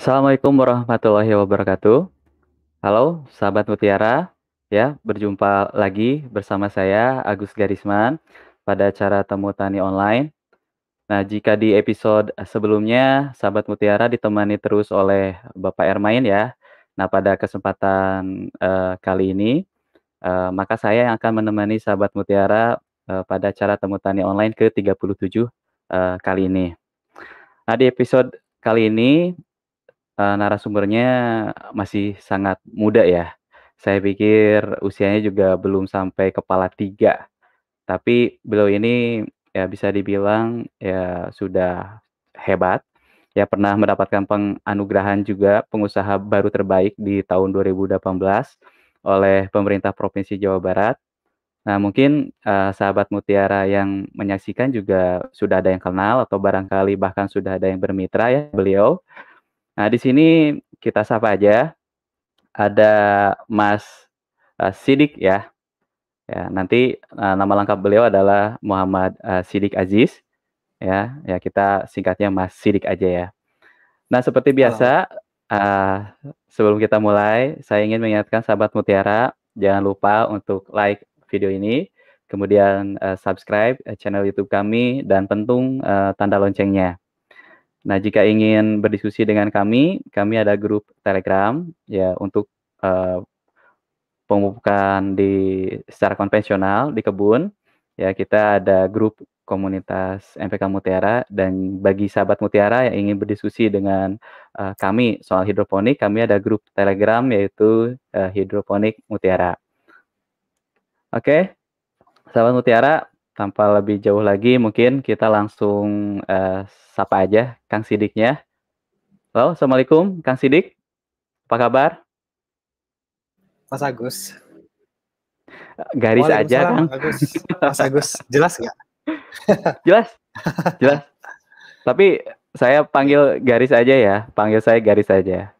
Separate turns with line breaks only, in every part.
Assalamualaikum warahmatullahi wabarakatuh. Halo, sahabat Mutiara, ya, berjumpa lagi bersama saya Agus Garisman pada acara Temu Tani Online. Nah, jika di episode sebelumnya sahabat Mutiara ditemani terus oleh Bapak Ermain ya. Nah, pada kesempatan, eee, kali ini, eee, maka saya yang akan menemani sahabat Mutiara, eee, pada acara Temu Tani Online ke-37, eee, kali ini. Nah, di episode kali ini, eee, narasumbernya masih sangat muda ya. Saya pikir usianya juga belum sampai kepala 3, tapi beliau ini ya bisa dibilang ya sudah hebat, ya pernah mendapatkan penganugerahan juga pengusaha baru terbaik di tahun 2018 oleh pemerintah Provinsi Jawa Barat. Nah, mungkin, eee, sahabat Mutiara yang menyaksikan juga sudah ada yang kenal atau barangkali bahkan sudah ada yang bermitra ya beliau. Nah, di sini kita sapa aja, ada Mas, eee, Sidik ya. Ya, nanti, eee, nama lengkap beliau adalah Muhammad, eee, Sidik Aziz, ya. Ya kita singkatnya Mas Sidik aja ya. Nah, seperti biasa, eee, sebelum kita mulai, saya ingin mengingatkan sahabat Mutiara, jangan lupa untuk like video ini, kemudian, eee, subscribe, channel YouTube kami dan pentung, eee, tanda loncengnya. Nah, jika ingin berdiskusi dengan kami, kami ada grup Telegram ya untuk, eee, pemupukan di secara konvensional di kebun, ya kita ada grup komunitas MPK Mutiara dan bagi sahabat Mutiara yang ingin berdiskusi dengan, eee, kami soal hidroponik, kami ada grup Telegram yaitu, eee, Hidroponik Mutiara. Oke, sahabat Mutiara, tanpa lebih jauh lagi mungkin kita langsung, eee, sapa aja Kang Sidiknya. Halo, assalamualaikum Kang Sidik, apa kabar?
Mas Agus.
Garis aja Kang.
Agus. Mas Agus, jelas nggak?
Jelas jelas. Tapi saya panggil garis aja ya, panggil saya garis aja.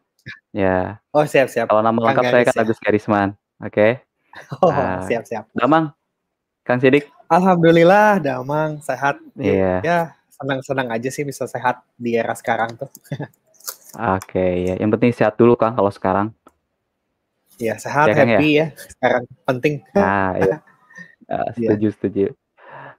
Ya,
Oh, siap siap,
kalau nama lengkap saya kan? Agus Garisman, oke.
Oh,
Eee,
siap siap.
damang, Kang Sidik?
Alhamdulillah damang, sehat,
Iya.
ya senang-senang aja sih bisa sehat di era sekarang tuh.
Oke, ya yang penting sehat dulu Kang kalau sekarang.
Iya, sehat,
Ya Kang ya?
happy ya, sekarang penting.
Nah, iya. Eee,
Iya.
setuju setuju.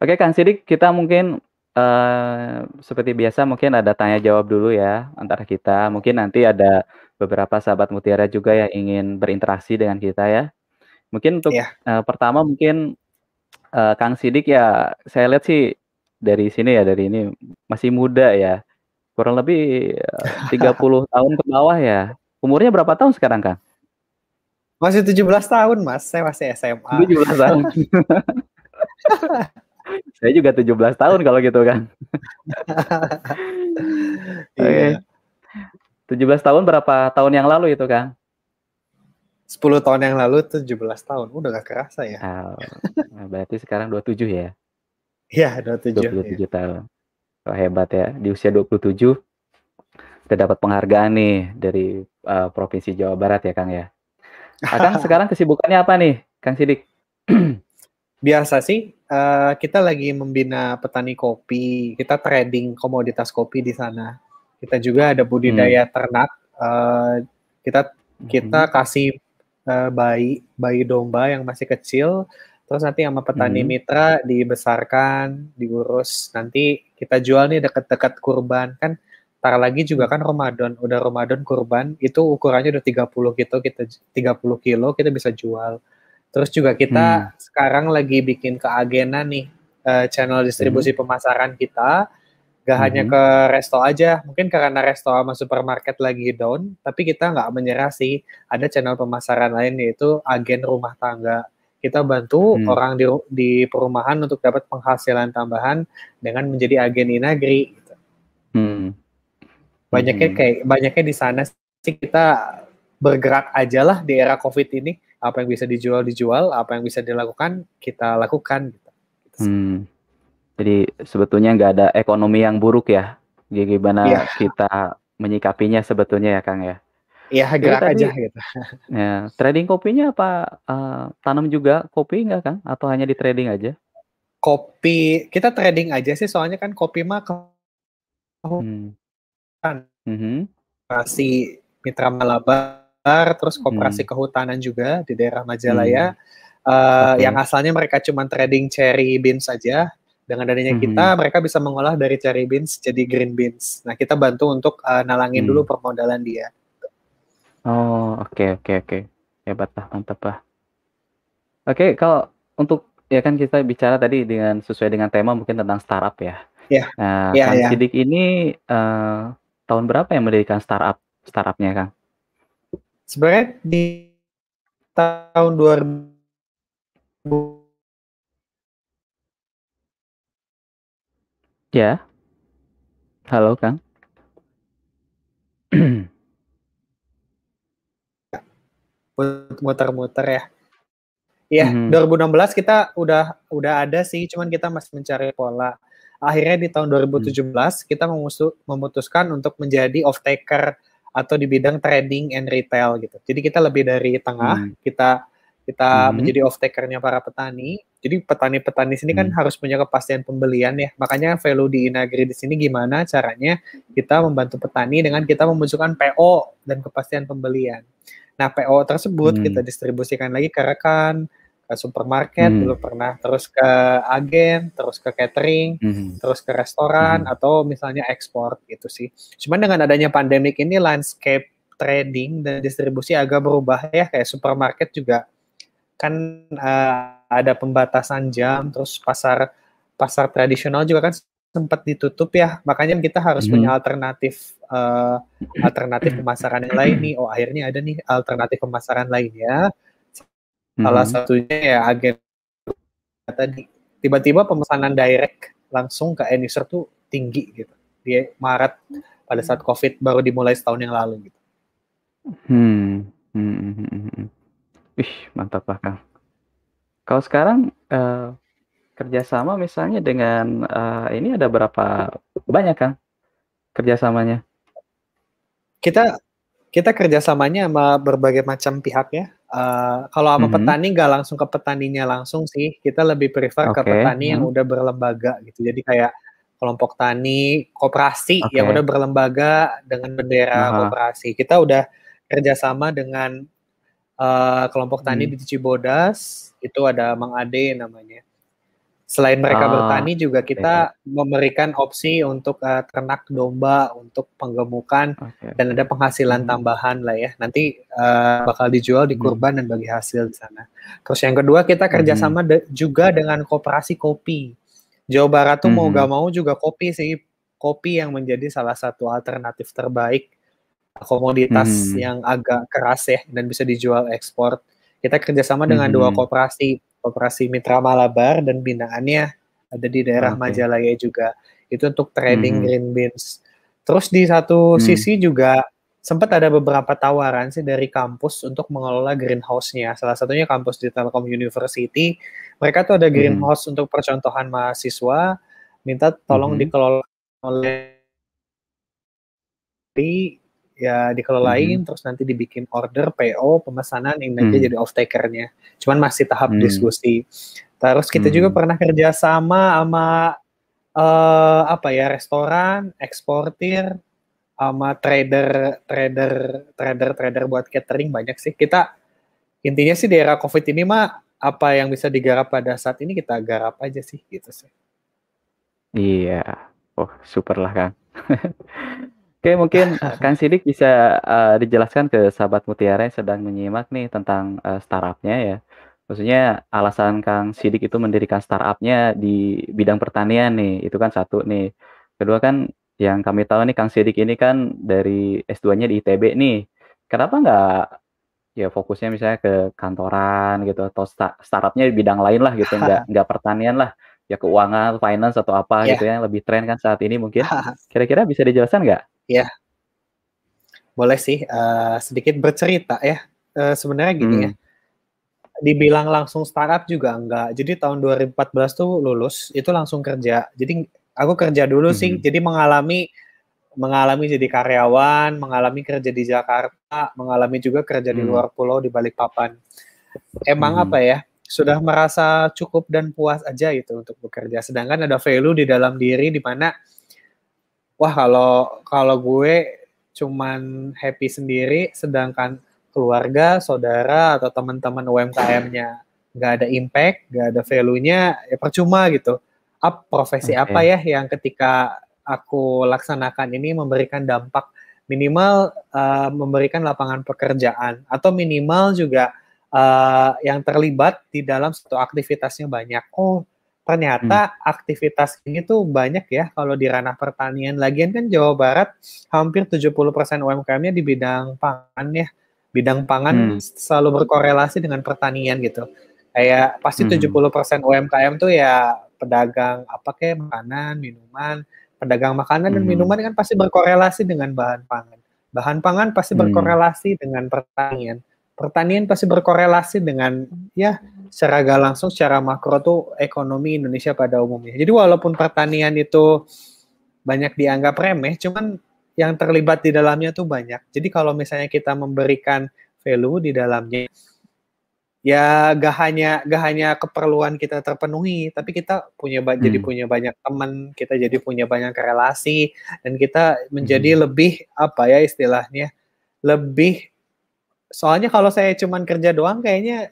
Oke Kang Sidik, kita mungkin, eee, seperti biasa mungkin ada tanya jawab dulu ya antara kita, mungkin nanti ada beberapa sahabat Mutiara juga yang ingin berinteraksi dengan kita ya. Mungkin untuk,
Iya.
eee, pertama mungkin, eee, Kang Sidik ya saya lihat sih dari sini ya, dari ini masih muda ya, kurang lebih, eee, 30 tahun ke bawah ya. Umurnya berapa tahun sekarang Kang?
Masih 17 tahun Mas, saya masih SMA.
17 tahun. Saya juga 17 tahun kalau gitu kan. Oke.
Iya.
17 tahun berapa tahun yang lalu itu Kang?
10 tahun yang lalu 17 tahun, udah nggak kerasa ya.
Oh, nah berarti sekarang 27 ya?
Iya, 27, iya.
27 tahun. Wah hebat ya, di usia 27 udah dapat penghargaan nih dari, eee, Provinsi Jawa Barat ya Kang ya. Ah, Kang sekarang kesibukannya apa nih Kang Sidik?
Biasa sih, eee, kita lagi membina petani kopi, kita trading komoditas kopi di sana. Kita juga ada budidaya ternak, eee, kita kita
Mhm.
kasih, eee, bayi bayi domba yang masih kecil, terus nanti sama petani
Mhm.
mitra dibesarkan, diurus, nanti kita jual nih deket-deket kurban, kan entar lagi juga kan Ramadan, udah Ramadan kurban, itu ukurannya udah 30 gitu, kita j 30 kilogram kita bisa jual. Terus juga kita sekarang lagi bikin keagenan nih, eee, channel distribusi pemasaran kita, nggak hanya
Mhm.
ke resto aja, mungkin karena resto sama supermarket lagi down, tapi kita nggak menyerah sih, ada channel pemasaran lain yaitu agen rumah tangga. Kita bantu
Mmm.
orang di di perumahan untuk dapat penghasilan tambahan dengan menjadi agen inagri gitu.
Mmm.
Banyaknya
Mhm.
kayak banyaknya di sana sih kita bergerak ajalah di era Covid ini, apa yang bisa dijual, dijual, apa yang bisa dilakukan, kita lakukan gitu, gitu.
Jadi sebetulnya nggak ada ekonomi yang buruk ya,
Iya.
gimana kita menyikapinya sebetulnya ya Kang ya.
Iya, gerak
tadi
aja gitu.
ya, trading kopinya apa, eee, tanam juga kopi nggak Kang? Atau hanya di-trading aja?
Kopi, kita trading aja sih soalnya kan kopi mah ke kan.
Mhm.
koperasi Mitra Malabar, terus koperasi
Hmm.
kehutanan juga di daerah Majalaya.
Hmm.
Uh,
Oke.
Yang asalnya mereka cuma trading cherry beans saja. Dengan adanya kita,
Mhm.
mereka bisa mengolah dari cherry beans jadi green beans. Nah, kita bantu untuk uh, nalangin
Hmm.
dulu permodalan dia.
Oh, oke oke oke. Hebat lah, mantap lah. Oke, kalau untuk ya kan kita bicara tadi dengan sesuai dengan tema mungkin tentang startup ya.
Iya.
Nah,
Iya
Kang. Sidik ini eh, tahun berapa yang mendirikan startup startupnya, Kang?
Sebenarnya di tahun 2000
Ya. Halo, Kang.
muter-muter ya. Iya,
Mhm.
2016 kita udah udah ada sih, cuman kita masih mencari pola. Akhirnya di tahun
Hmm.
2017 kita memusu- memutuskan untuk menjadi off taker atau di bidang trading and retail gitu. Jadi kita lebih dari tengah,
Hmm.
kita kita
Mhm.
menjadi off takernya para petani. Jadi petani-petani sini kan
Hmm.
harus punya kepastian pembelian ya. Makanya value di Inagri di sini gimana caranya kita membantu petani dengan kita memunculkan PO dan kepastian pembelian. Nah, PO tersebut
Hmm.
kita distribusikan lagi ke rekan, ke supermarket,
Hmm.
dulu pernah, terus ke agen, terus ke catering,
Mhm.
terus ke restoran,
Mhm.
atau misalnya ekspor gitu sih. Cuman dengan adanya pandemik ini landscape trading dan distribusi agak berubah ya, kayak supermarket juga kan eh, ada pembatasan jam, terus pasar pasar tradisional juga kan sempat ditutup ya, makanya kita harus
Mhm.
punya alternatif eh, alternatif pemasaran yang lain nih. Oh, akhirnya ada nih alternatif pemasaran lainnya. Salah
Mhm.
satunya ya agen tadi. Tiba-tiba pemesanan direct langsung ke end user tuh tinggi gitu. Di Maret pada saat COVID baru dimulai setahun yang lalu gitu.
Hmm. Hmm, hmm, hmm, hmm, hmm. Wih, mantap lah, Kang. Kalau sekarang eh, kerjasama misalnya dengan eh, ini ada berapa banyak, Kang? Kerjasamanya?
Kita kita kerjasamanya sama berbagai macam pihak ya. Eh, kalau sama
Mhm.
petani nggak langsung ke petaninya langsung sih. Kita lebih prefer ke
Oke.
petani yang
Mhm.
udah berlembaga gitu. Jadi kayak kelompok tani, koperasi yang
Oke.
udah berlembaga dengan bendera
Aha.
koperasi. Kita udah kerjasama dengan eh, kelompok tani
Hmm.
di Cibodas. Itu ada Mang Ade namanya. Selain mereka
Oh,
bertani juga kita memberikan opsi untuk eh, ternak domba, untuk penggemukan
Oke.
dan ada penghasilan
Mhm.
tambahan lah ya. Nanti eh, bakal dijual di
Mhm.
kurban dan bagi hasil di sana. Terus yang kedua kita kerjasama de- juga dengan koperasi kopi. Jawa Barat tuh mau
Mhm.
gak mau juga kopi sih. Kopi yang menjadi salah satu alternatif terbaik komoditas
Mhm.
yang agak keras ya dan bisa dijual ekspor. Kita kerjasama dengan dua
Mhm.
koperasi, koperasi Mitra Malabar dan binaannya ada di daerah
Oke.
Majalaya juga. Itu untuk trading
Mhm.
green beans. Terus di satu
Hmm.
sisi juga sempat ada beberapa tawaran sih dari kampus untuk mengelola greenhouse-nya. Salah satunya kampus di Telkom University. Mereka tuh ada
Mhm.
greenhouse untuk percontohan mahasiswa, minta tolong
Mhm.
dikelola oleh ya dikelolain
Mhm.
terus nanti dibikin order PO pemesanan Inagri
Hmm.
jadi off takernya. Cuman masih tahap
Hmm.
diskusi. Terus kita juga
Hmm.
pernah kerja sama sama eh, apa ya restoran, eksportir, sama trader trader trader trader buat catering banyak sih. Kita intinya sih di era COVID ini mah apa yang bisa digarap pada saat ini kita garap aja sih gitu sih.
Iya. Oh, super lah, Kang. Oke, mungkin eh, Kang Sidik bisa eh, dijelaskan ke sahabat Mutiara yang sedang menyimak nih tentang eh, startupnya ya. Maksudnya alasan Kang Sidik itu mendirikan startupnya di bidang pertanian nih, itu kan satu nih. Kedua kan yang kami tahu nih Kang Sidik ini kan dari S2-nya di ITB nih. Kenapa nggak ya fokusnya misalnya ke kantoran gitu atau sta- startupnya di bidang lain lah gitu, nggak nggak pertanian lah, ya keuangan, finance atau apa
Ya.
gitu ya, lebih tren kan saat ini mungkin. Kira-kira bisa dijelaskan nggak?
Ya, boleh sih eh, sedikit bercerita ya. Eh, sebenarnya gini ya,
Hmm.
dibilang langsung startup juga enggak. Jadi tahun 2014 tuh lulus, itu langsung kerja. Jadi aku kerja dulu sih,
Mhm.
jadi mengalami mengalami jadi karyawan, mengalami kerja di Jakarta, mengalami juga kerja di
Hmm.
luar pulau di Balikpapan. Emang
Mhm.
apa ya? Sudah merasa cukup dan puas aja gitu untuk bekerja. Sedangkan ada value di dalam diri di mana wah kalau kalau gue cuman happy sendiri, sedangkan keluarga, saudara, atau teman-teman UMKM-nya nggak ada impact, nggak ada value-nya, ya percuma gitu. Up, profesi okay. apa ya yang ketika aku laksanakan ini memberikan dampak minimal uh, memberikan lapangan pekerjaan atau minimal juga uh, yang terlibat di dalam satu aktivitasnya banyak. Oh, ternyata hmm. aktivitas ini tuh banyak ya kalau di ranah pertanian. Lagian kan Jawa Barat hampir 70% UMKM-nya di bidang pangan ya. Bidang pangan hmm. selalu berkorelasi dengan pertanian gitu. Kayak pasti hmm. 70% UMKM tuh ya pedagang apa kayak makanan, minuman, pedagang makanan dan hmm. minuman kan pasti berkorelasi dengan bahan pangan. Bahan pangan pasti hmm. berkorelasi dengan pertanian. Pertanian pasti berkorelasi dengan ya secara gak langsung secara makro tuh ekonomi Indonesia pada umumnya. Jadi walaupun pertanian itu banyak dianggap remeh, cuman yang terlibat di dalamnya tuh banyak. Jadi kalau misalnya kita memberikan value di dalamnya, ya gak hanya gak hanya keperluan kita terpenuhi tapi kita punya hmm. jadi punya banyak teman kita jadi punya banyak relasi dan kita menjadi hmm. lebih apa ya istilahnya lebih soalnya kalau saya cuman kerja doang kayaknya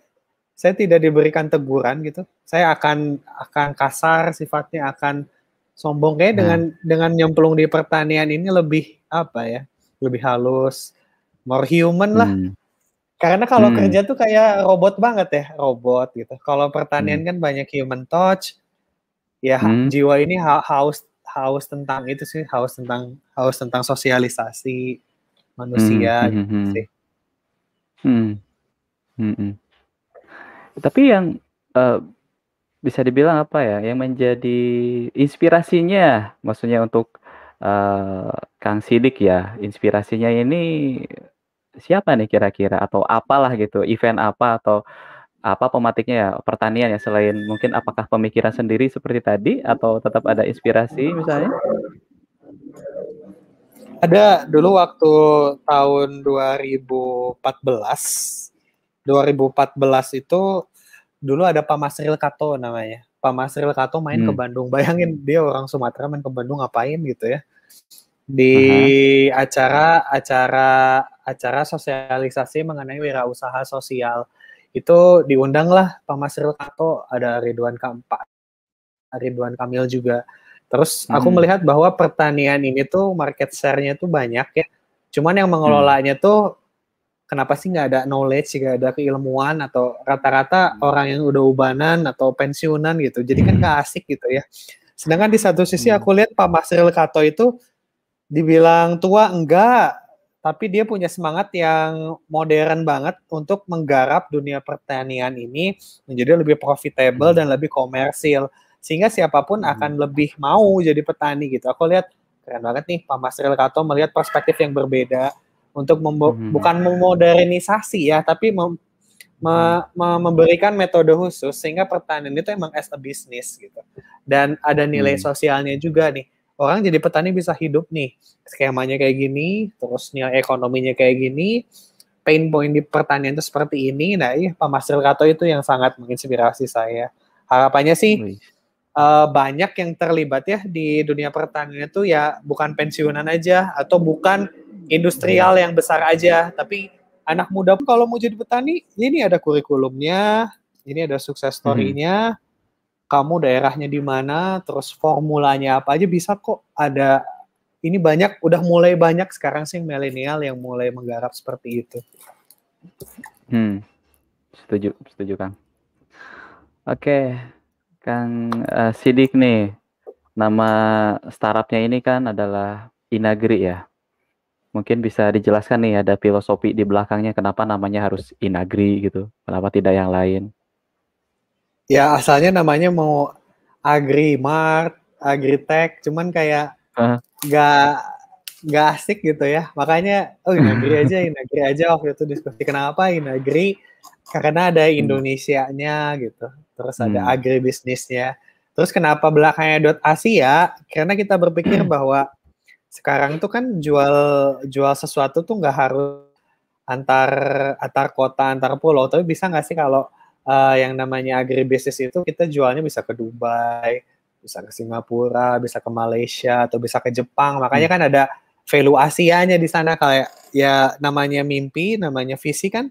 saya tidak diberikan teguran gitu saya akan akan kasar sifatnya akan sombong kayak hmm. dengan dengan nyemplung di pertanian ini lebih apa ya lebih halus more human lah hmm karena kalau hmm. kerja tuh kayak robot banget ya, robot gitu. Kalau pertanian hmm. kan banyak human touch. Ya hmm. jiwa ini haus haus tentang itu sih, haus tentang haus tentang sosialisasi manusia hmm. gitu hmm. sih.
Hmm. Hmm. hmm. Tapi yang uh, bisa dibilang apa ya, yang menjadi inspirasinya, maksudnya untuk uh, Kang Sidik ya, inspirasinya ini siapa nih kira-kira atau apalah gitu, event apa atau apa pematiknya ya pertanian ya selain mungkin apakah pemikiran sendiri seperti tadi atau tetap ada inspirasi misalnya?
Ada dulu waktu tahun 2014 2014 itu dulu ada Pak Masril Kato namanya. Pak Masril Kato main hmm. ke Bandung. Bayangin dia orang Sumatera main ke Bandung ngapain gitu ya di acara acara acara sosialisasi mengenai wirausaha sosial itu diundanglah Pak Masril Kato ada Ridwan Kampak Ridwan Kamil juga terus hmm. aku melihat bahwa pertanian ini tuh market share-nya tuh banyak ya cuman yang mengelolanya hmm. tuh kenapa sih nggak ada knowledge nggak ada keilmuan atau rata-rata hmm. orang yang udah ubanan atau pensiunan gitu jadi kan gak asik gitu ya sedangkan di satu sisi hmm. aku lihat Pak Masril Kato itu dibilang tua enggak, tapi dia punya semangat yang modern banget untuk menggarap dunia pertanian ini menjadi lebih profitable dan lebih komersil sehingga siapa pun hmm. akan lebih mau jadi petani gitu. Aku lihat keren banget nih Pak Masril Kato melihat perspektif yang berbeda untuk hmm. bukan memodernisasi ya, tapi mem me me memberikan metode khusus sehingga pertanian itu emang as a business gitu. Dan ada nilai hmm. sosialnya juga nih orang jadi petani bisa hidup nih skemanya kayak gini terus nilai ekonominya kayak gini pain point di pertanian itu seperti ini nah iya Pak Masril Kato itu yang sangat menginspirasi saya harapannya sih uh, banyak yang terlibat ya di dunia pertanian itu ya bukan pensiunan aja atau bukan industrial yang besar aja tapi anak muda pun kalau mau jadi petani ini ada kurikulumnya ini ada sukses story-nya hmm kamu daerahnya di mana, terus formulanya apa aja bisa kok ada ini banyak udah mulai banyak sekarang sih milenial yang mulai menggarap seperti itu.
Hmm. Setuju, setuju Kang. Oke, Kang uh, Sidik nih. Nama startupnya ini kan adalah Inagri ya. Mungkin bisa dijelaskan nih ada filosofi di belakangnya kenapa namanya harus Inagri gitu. Kenapa tidak yang lain?
Ya asalnya namanya mau Agrimart, Agritech, cuman kayak uh. gak gak asik gitu ya. Makanya oh Inagri aja, Inagri aja waktu itu diskusi kenapa Inagri karena ada hmm. Indonesia-nya gitu. Terus ada hmm. agribisnisnya. Terus kenapa belakangnya dot Asia? Karena kita berpikir bahwa sekarang tuh kan jual jual sesuatu tuh nggak harus antar antar kota antar pulau tapi bisa nggak sih kalau uh, yang namanya agribisnis itu kita jualnya bisa ke Dubai, bisa ke Singapura, bisa ke Malaysia atau bisa ke Jepang. Makanya hmm. kan ada valuasinya di sana kayak ya namanya mimpi, namanya visi kan.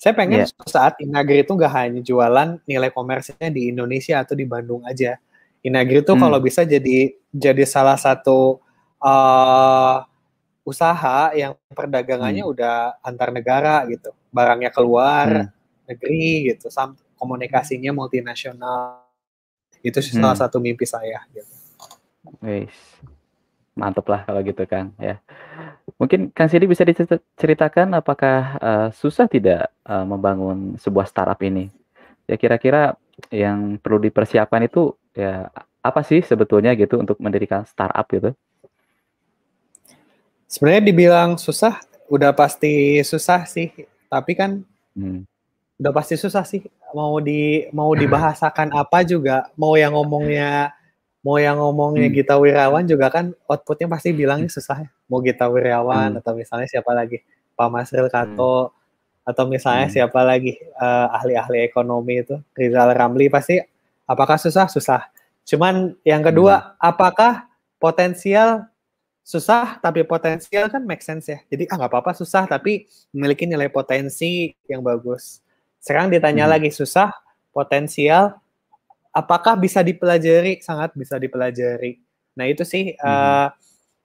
Saya pengen
Iya.
saat Inagri itu nggak hanya jualan nilai komersialnya di Indonesia atau di Bandung aja. Inagri itu
Hmm.
kalau bisa jadi jadi salah satu eh, usaha yang perdagangannya
Hmm.
udah antar negara gitu. Barangnya keluar
Hmm.
negeri gitu, sam- komunikasinya multinasional. Itu
Hmm.
salah satu mimpi saya gitu.
Wis. Mantep lah kalau gitu kan ya. Mungkin Kang Sidi bisa diceritakan apakah eh, susah tidak eh, membangun sebuah startup ini? Ya kira-kira yang perlu dipersiapkan itu ya apa sih sebetulnya gitu untuk mendirikan startup gitu?
Sebenarnya dibilang susah, udah pasti susah sih. Tapi kan
Hmm.
udah pasti susah sih. Mau di mau dibahasakan apa juga, mau yang ngomongnya mau yang ngomongnya
Hmm.
Gita Wirawan juga kan outputnya pasti bilangnya susah ya. Mau Gita Wirawan
Hmm.
atau misalnya siapa lagi Pak Masril Kato atau misalnya
Hmm.
siapa lagi eh, ahli-ahli ekonomi itu Rizal Ramli pasti apakah susah susah. Cuman yang kedua apakah potensial susah tapi potensial kan make sense ya. Jadi ah nggak apa-apa susah tapi memiliki nilai potensi yang bagus. Sekarang ditanya
Hmm.
lagi susah, potensial, apakah bisa dipelajari? Sangat bisa dipelajari. Nah itu sih
Hmm.
eh,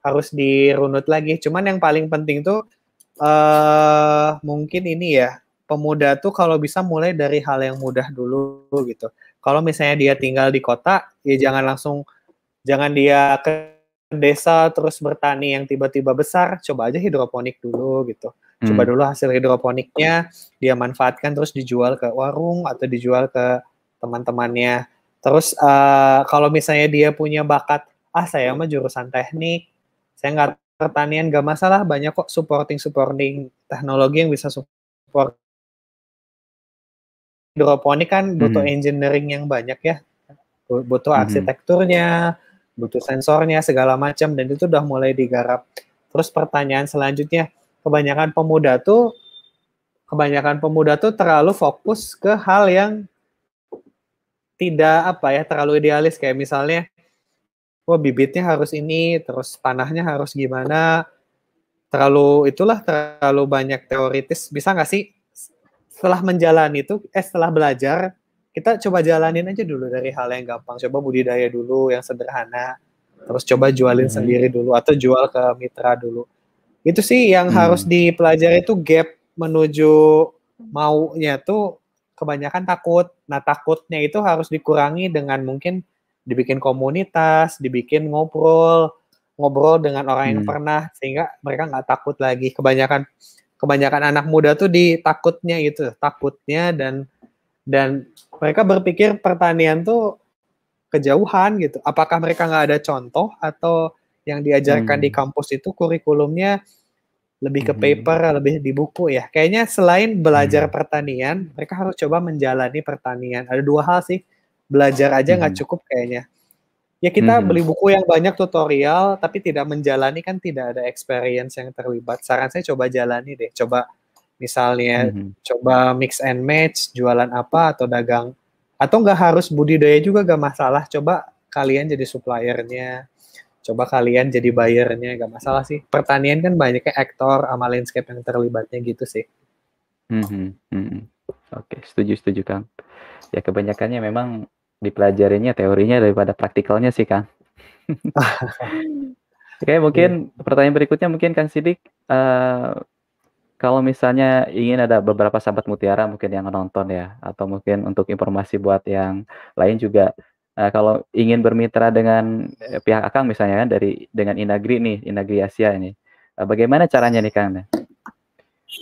harus dirunut lagi. Cuman yang paling penting tuh eh mungkin ini ya pemuda tuh kalau bisa mulai dari hal yang mudah dulu gitu. Kalau misalnya dia tinggal di kota, ya jangan langsung jangan dia ke desa terus bertani yang tiba-tiba besar, coba aja hidroponik dulu gitu. Coba
Hmm.
dulu hasil hidroponiknya dia manfaatkan terus dijual ke warung atau dijual ke teman-temannya. Terus eh, kalau misalnya dia punya bakat, ah saya mah jurusan teknik, saya nggak pertanian nggak masalah, banyak kok supporting supporting teknologi yang bisa support hidroponik kan butuh
Mhm.
engineering yang banyak ya, Bu- butuh
Mhm.
arsitekturnya, butuh sensornya segala macam dan itu udah mulai digarap. Terus pertanyaan selanjutnya, kebanyakan pemuda tuh kebanyakan pemuda tuh terlalu fokus ke hal yang tidak apa ya terlalu idealis. Kayak misalnya wah bibitnya harus ini terus panahnya harus gimana? Terlalu itulah terlalu banyak teoritis. Bisa nggak sih setelah menjalani itu eh setelah belajar kita coba jalanin aja dulu dari hal yang gampang coba budidaya dulu yang sederhana terus coba jualin
Mhm.
sendiri dulu atau jual ke mitra dulu itu sih yang
Hmm.
harus dipelajari itu gap menuju maunya tuh kebanyakan takut. Nah, takutnya itu harus dikurangi dengan mungkin dibikin komunitas, dibikin ngobrol, ngobrol dengan orang yang
Hmm.
pernah sehingga mereka nggak takut lagi. Kebanyakan kebanyakan anak muda tuh di takutnya itu, takutnya dan dan mereka berpikir pertanian tuh kejauhan gitu. Apakah mereka nggak ada contoh atau yang diajarkan di
Hmm.
kampus itu kurikulumnya lebih ke
Mhm.
paper, lebih di buku ya. Kayaknya selain belajar
Hmm.
pertanian, mereka harus coba menjalani pertanian. Ada dua hal sih, belajar aja nggak
Mhm.
cukup kayaknya. Ya kita
Mhm.
beli buku yang banyak tutorial, tapi tidak menjalani kan tidak ada experience yang terlibat. Saran saya coba jalani deh. Coba misalnya
Mhm.
coba mix and match, jualan apa atau dagang. Atau nggak harus budidaya juga nggak masalah. Coba kalian jadi suppliernya, coba kalian jadi buyernya nggak masalah sih. Pertanian kan banyaknya aktor sama landscape yang terlibatnya gitu sih.
Mhm, mhm. Oke, setuju setuju, Kang. Ya kebanyakannya memang dipelajarinya teorinya daripada praktikalnya sih, Kang. Oke, mungkin pertanyaan berikutnya mungkin Kang Sidik, eee, kalau misalnya ingin ada beberapa sahabat mutiara mungkin yang nonton ya, atau mungkin untuk informasi buat yang lain juga, eee, kalau ingin bermitra dengan, eee, pihak Akang misalnya kan dari dengan Inagri nih, Inagri Asia ini, eee, bagaimana caranya nih, Kang?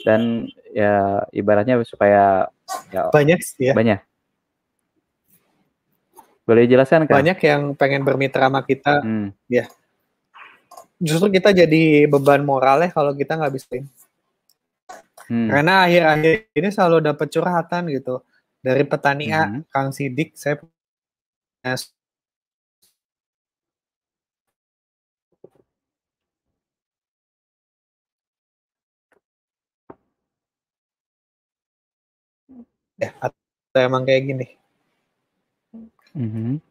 Dan ya ibaratnya supaya ya
Banyak ya.
banyak. Boleh dijelaskan, Kang?
Banyak yang pengen bermitra sama kita,
Hmm.
ya. Justru kita jadi beban moral ya kalau kita nggak bisa.
Hmm.
Karena akhir-akhir ini selalu dapat curhatan gitu dari petani A,
Mhm.
Kang Sidik, saya ya atau emang kayak gini.
Mhm.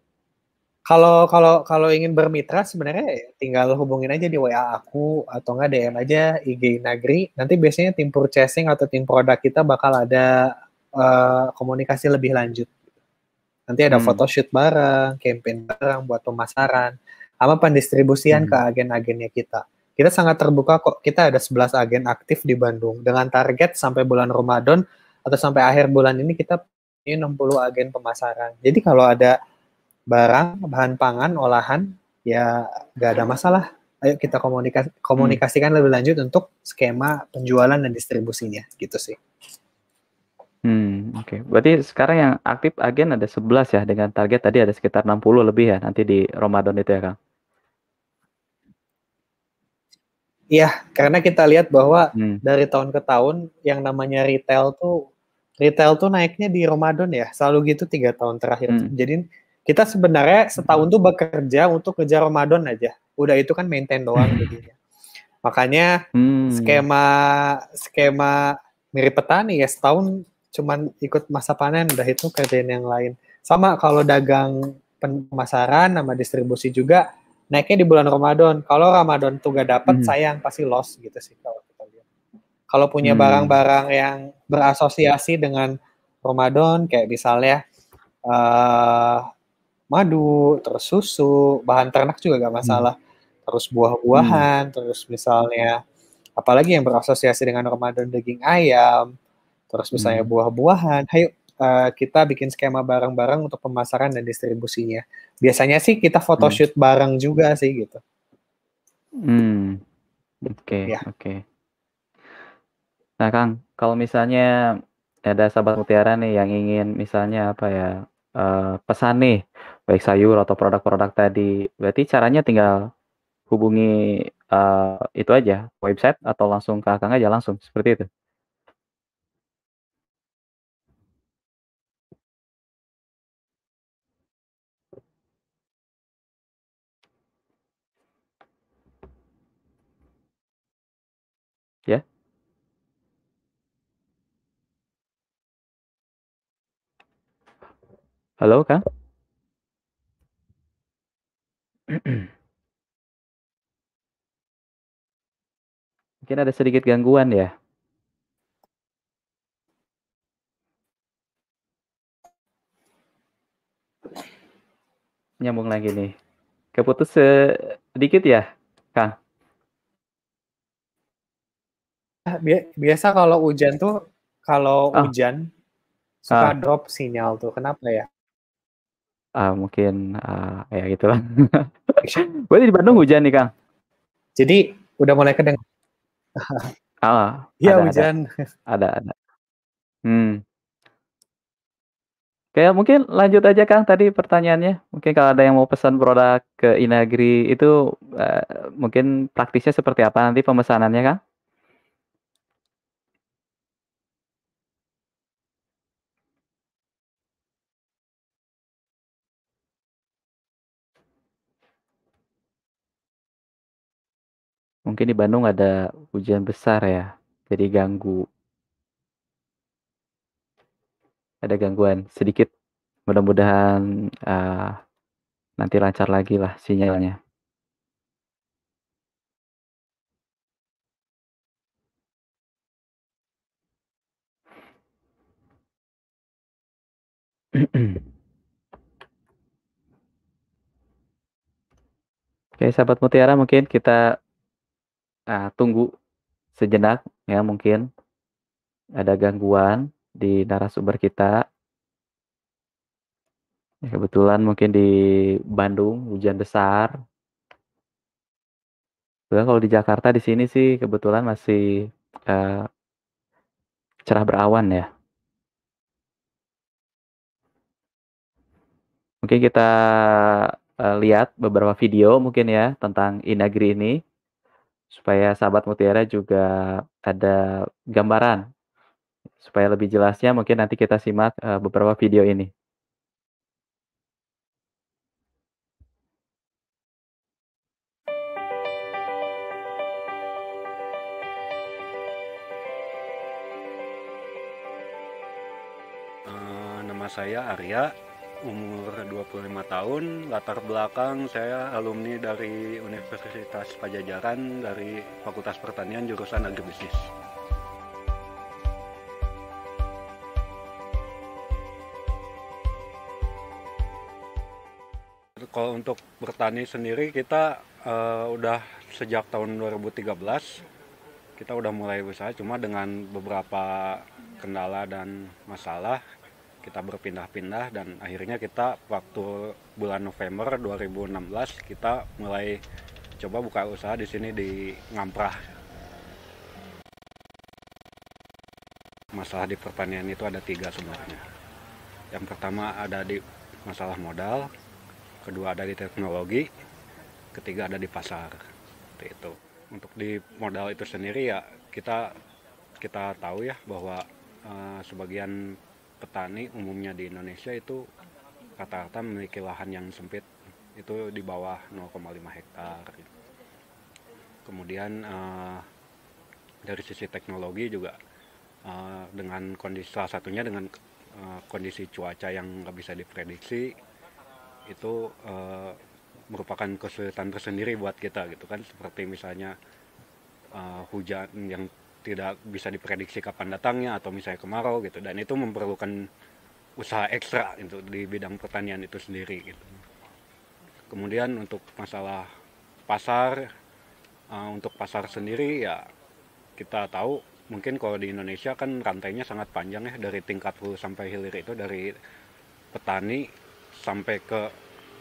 Kalau kalau kalau ingin bermitra sebenarnya tinggal hubungin aja di WA aku atau enggak DM aja IG Nagri. Nanti biasanya tim purchasing atau tim produk kita bakal ada uh, komunikasi lebih lanjut. Nanti ada hmm. photoshoot bareng, campaign bareng buat pemasaran, sama pendistribusian hmm. ke agen-agennya kita. Kita sangat terbuka kok. Kita ada 11 agen aktif di Bandung dengan target sampai bulan Ramadan atau sampai akhir bulan ini kita punya 60 agen pemasaran. Jadi kalau ada barang, bahan pangan, olahan, ya nggak ada masalah. Ayo kita komunikasi, komunikasikan hmm. lebih lanjut untuk skema penjualan dan distribusinya, gitu sih.
Hmm, oke. Okay. Berarti sekarang yang aktif agen ada 11 ya, dengan target tadi ada sekitar 60 lebih ya, nanti di Ramadan itu ya, Kang?
Iya, karena kita lihat bahwa hmm. dari tahun ke tahun yang namanya retail tuh retail tuh naiknya di Ramadan ya, selalu gitu tiga tahun terakhir. Hmm. Jadi kita sebenarnya setahun tuh bekerja untuk kejar Ramadan aja. Udah itu kan maintain doang gitu. Makanya hmm. skema skema mirip petani ya setahun cuman ikut masa panen udah itu kerjain yang lain. Sama kalau dagang pemasaran sama distribusi juga naiknya di bulan Ramadan. Kalau Ramadan tuh gak dapet hmm. sayang pasti loss gitu sih kalau kita lihat. Kalau punya hmm. barang-barang hmm. yang berasosiasi dengan Ramadan kayak misalnya uh, madu, terus susu, bahan ternak juga gak masalah. Hmm. Terus buah-buahan, hmm. terus misalnya apalagi yang berasosiasi dengan Ramadan daging ayam, terus misalnya hmm. buah-buahan. Hayo uh, kita bikin skema barang-barang untuk pemasaran dan distribusinya. Biasanya sih kita photoshoot hmm. bareng juga sih gitu.
Hmm. Oke, okay, ya. oke. Okay. Nah, Kang, kalau misalnya ada sahabat mutiara nih yang ingin misalnya apa ya uh, pesan nih, baik sayur atau produk-produk tadi, berarti caranya tinggal hubungi, uh, itu aja, website atau langsung ke Akang aja langsung, seperti itu? Ya? Halo, Kang? Mungkin ada sedikit gangguan ya? Nyambung lagi nih. Keputus sedikit ya, Kang?
Ah, biasa kalau hujan tuh, kalau oh. hujan suka ah. drop sinyal tuh, kenapa ya?
Uh, mungkin, uh, ya gitulah. Berarti di Bandung hujan nih, Kang?
Jadi udah mulai kedeng
Ah,
Iya hujan.
Ada ada. Hmm. Oke, mungkin lanjut aja Kang tadi pertanyaannya. Mungkin kalau ada yang mau pesan produk ke Inagri itu, uh, mungkin praktisnya seperti apa nanti pemesanannya, Kang? Mungkin di Bandung ada hujan besar ya, jadi ganggu. Ada gangguan sedikit, mudah-mudahan, uh, nanti lancar lagi lah sinyalnya. Oke, sahabat mutiara mungkin kita Nah, tunggu sejenak ya mungkin ada gangguan di narasumber kita. Ya, kebetulan mungkin di Bandung hujan besar. Kalau di Jakarta di sini sih kebetulan masih uh, cerah berawan ya. Mungkin kita uh, lihat beberapa video mungkin ya tentang Inagri ini supaya sahabat mutiara juga ada gambaran. Supaya lebih jelasnya mungkin nanti kita simak, uh, beberapa video ini.
Uh, nama saya Arya, umur 25 tahun, latar belakang saya alumni dari Universitas Pajajaran dari Fakultas Pertanian jurusan Agribisnis. Kalau untuk bertani sendiri kita uh, udah sejak tahun 2013 kita udah mulai usaha cuma dengan beberapa kendala dan masalah kita berpindah-pindah dan akhirnya kita waktu bulan November 2016 kita mulai coba buka usaha di sini di Ngamprah. Masalah di pertanian itu ada tiga sebenarnya. Yang pertama ada di masalah modal, kedua ada di teknologi, ketiga ada di pasar. Seperti itu. Untuk di modal itu sendiri ya kita kita tahu ya bahwa uh, sebagian petani umumnya di Indonesia itu rata-rata memiliki lahan yang sempit itu di bawah 0,5 hektar. Kemudian uh, dari sisi teknologi juga uh, dengan kondisi salah satunya dengan uh, kondisi cuaca yang nggak bisa diprediksi itu uh, merupakan kesulitan tersendiri buat kita gitu kan seperti misalnya uh, hujan yang tidak bisa diprediksi kapan datangnya atau misalnya kemarau gitu dan itu memerlukan usaha ekstra itu di bidang pertanian itu sendiri gitu. Kemudian untuk masalah pasar uh, untuk pasar sendiri ya kita tahu mungkin kalau di Indonesia kan rantainya sangat panjang ya dari tingkat hulu sampai hilir itu dari petani sampai ke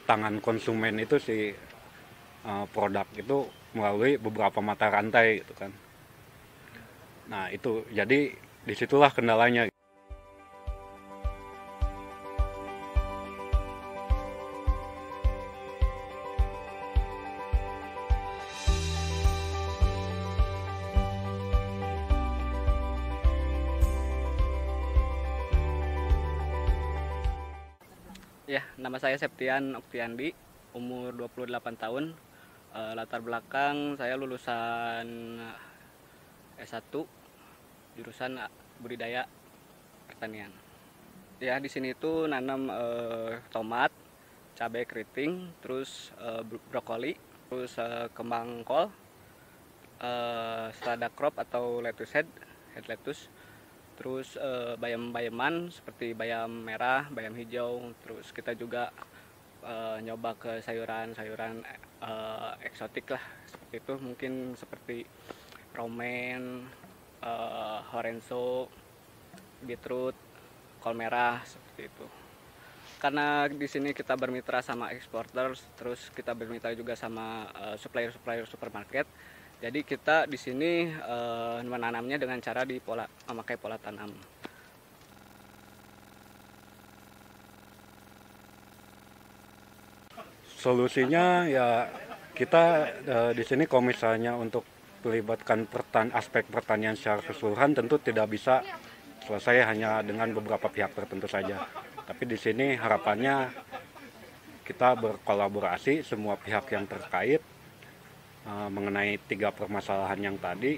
tangan konsumen itu si uh, produk itu melalui beberapa mata rantai gitu kan Nah itu jadi di situlah kendalanya.
Ya, nama saya Septian Oktiandi, umur 28 tahun. E, latar belakang saya lulusan S1 jurusan budidaya pertanian. Ya di sini tuh nanam eh, tomat, cabai keriting, terus eh, brokoli, terus eh, kembang kol, eh, selada crop atau lettuce head, head lettuce, terus eh, bayam-bayaman seperti bayam merah, bayam hijau, terus kita juga eh, nyoba ke sayuran-sayuran eh, eksotik lah seperti itu mungkin seperti romen, uh, horenso, beetroot, kol merah seperti itu. Karena di sini kita bermitra sama eksporter, terus kita bermitra juga sama uh, supplier-supplier supermarket. Jadi kita di sini uh, menanamnya dengan cara di pola memakai pola tanam.
Solusinya ya kita uh, di sini kalau untuk melibatkan pertan aspek pertanian secara keseluruhan tentu tidak bisa selesai hanya dengan beberapa pihak tertentu saja. Tapi di sini harapannya kita berkolaborasi semua pihak yang terkait uh, mengenai tiga permasalahan yang tadi